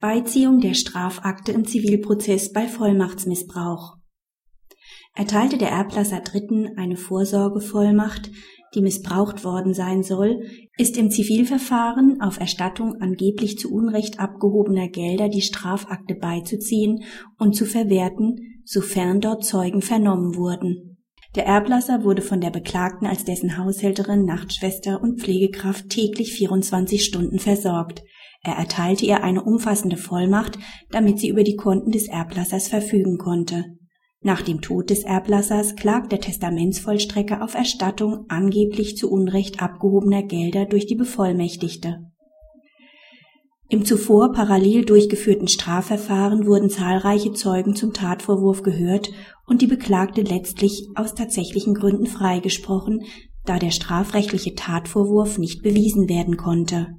Beiziehung der Strafakte im Zivilprozess bei Vollmachtsmissbrauch Erteilte der Erblasser Dritten eine Vorsorgevollmacht, die missbraucht worden sein soll, ist im Zivilverfahren auf Erstattung angeblich zu Unrecht abgehobener Gelder die Strafakte beizuziehen und zu verwerten, sofern dort Zeugen vernommen wurden. Der Erblasser wurde von der Beklagten als dessen Haushälterin, Nachtschwester und Pflegekraft täglich 24 Stunden versorgt. Er erteilte ihr eine umfassende Vollmacht, damit sie über die Konten des Erblassers verfügen konnte. Nach dem Tod des Erblassers klagt der Testamentsvollstrecker auf Erstattung angeblich zu Unrecht abgehobener Gelder durch die Bevollmächtigte. Im zuvor parallel durchgeführten Strafverfahren wurden zahlreiche Zeugen zum Tatvorwurf gehört und die Beklagte letztlich aus tatsächlichen Gründen freigesprochen, da der strafrechtliche Tatvorwurf nicht bewiesen werden konnte.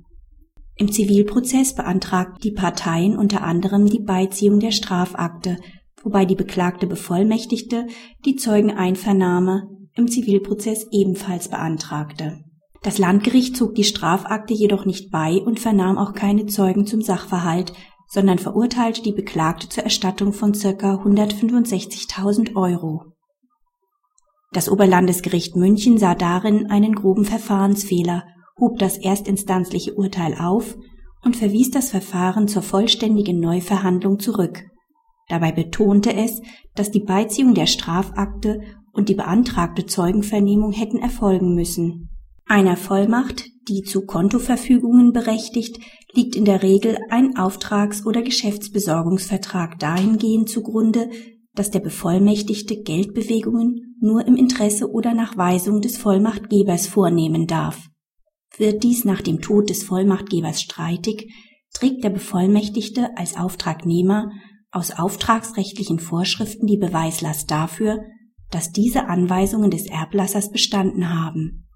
Im Zivilprozess beantragten die Parteien unter anderem die Beiziehung der Strafakte wobei die Beklagte Bevollmächtigte die Zeugeneinvernahme im Zivilprozess ebenfalls beantragte. Das Landgericht zog die Strafakte jedoch nicht bei und vernahm auch keine Zeugen zum Sachverhalt, sondern verurteilte die Beklagte zur Erstattung von circa 165.000 Euro. Das Oberlandesgericht München sah darin einen groben Verfahrensfehler, hob das erstinstanzliche Urteil auf und verwies das Verfahren zur vollständigen Neuverhandlung zurück. Dabei betonte es, dass die Beiziehung der Strafakte und die beantragte Zeugenvernehmung hätten erfolgen müssen. Einer Vollmacht, die zu Kontoverfügungen berechtigt, liegt in der Regel ein Auftrags- oder Geschäftsbesorgungsvertrag dahingehend zugrunde, dass der Bevollmächtigte Geldbewegungen nur im Interesse oder nach Weisung des Vollmachtgebers vornehmen darf. Wird dies nach dem Tod des Vollmachtgebers streitig, trägt der Bevollmächtigte als Auftragnehmer aus auftragsrechtlichen Vorschriften die Beweislast dafür, dass diese Anweisungen des Erblassers bestanden haben.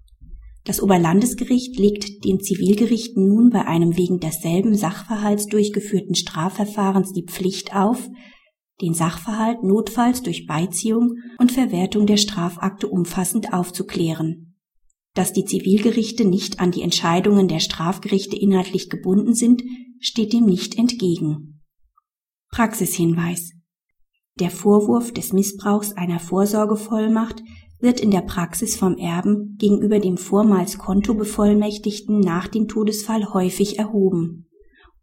Das Oberlandesgericht legt den Zivilgerichten nun bei einem wegen desselben Sachverhalts durchgeführten Strafverfahrens die Pflicht auf, den Sachverhalt notfalls durch Beiziehung und Verwertung der Strafakte umfassend aufzuklären. Dass die Zivilgerichte nicht an die Entscheidungen der Strafgerichte inhaltlich gebunden sind, steht dem nicht entgegen. Praxishinweis Der Vorwurf des Missbrauchs einer Vorsorgevollmacht wird in der Praxis vom Erben gegenüber dem vormals Kontobevollmächtigten nach dem Todesfall häufig erhoben.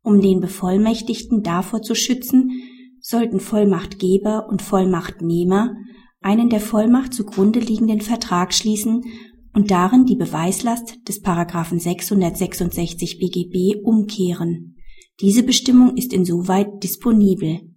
Um den Bevollmächtigten davor zu schützen, sollten Vollmachtgeber und Vollmachtnehmer einen der Vollmacht zugrunde liegenden Vertrag schließen und darin die Beweislast des Paragraphen 666 BGB umkehren. Diese Bestimmung ist insoweit disponibel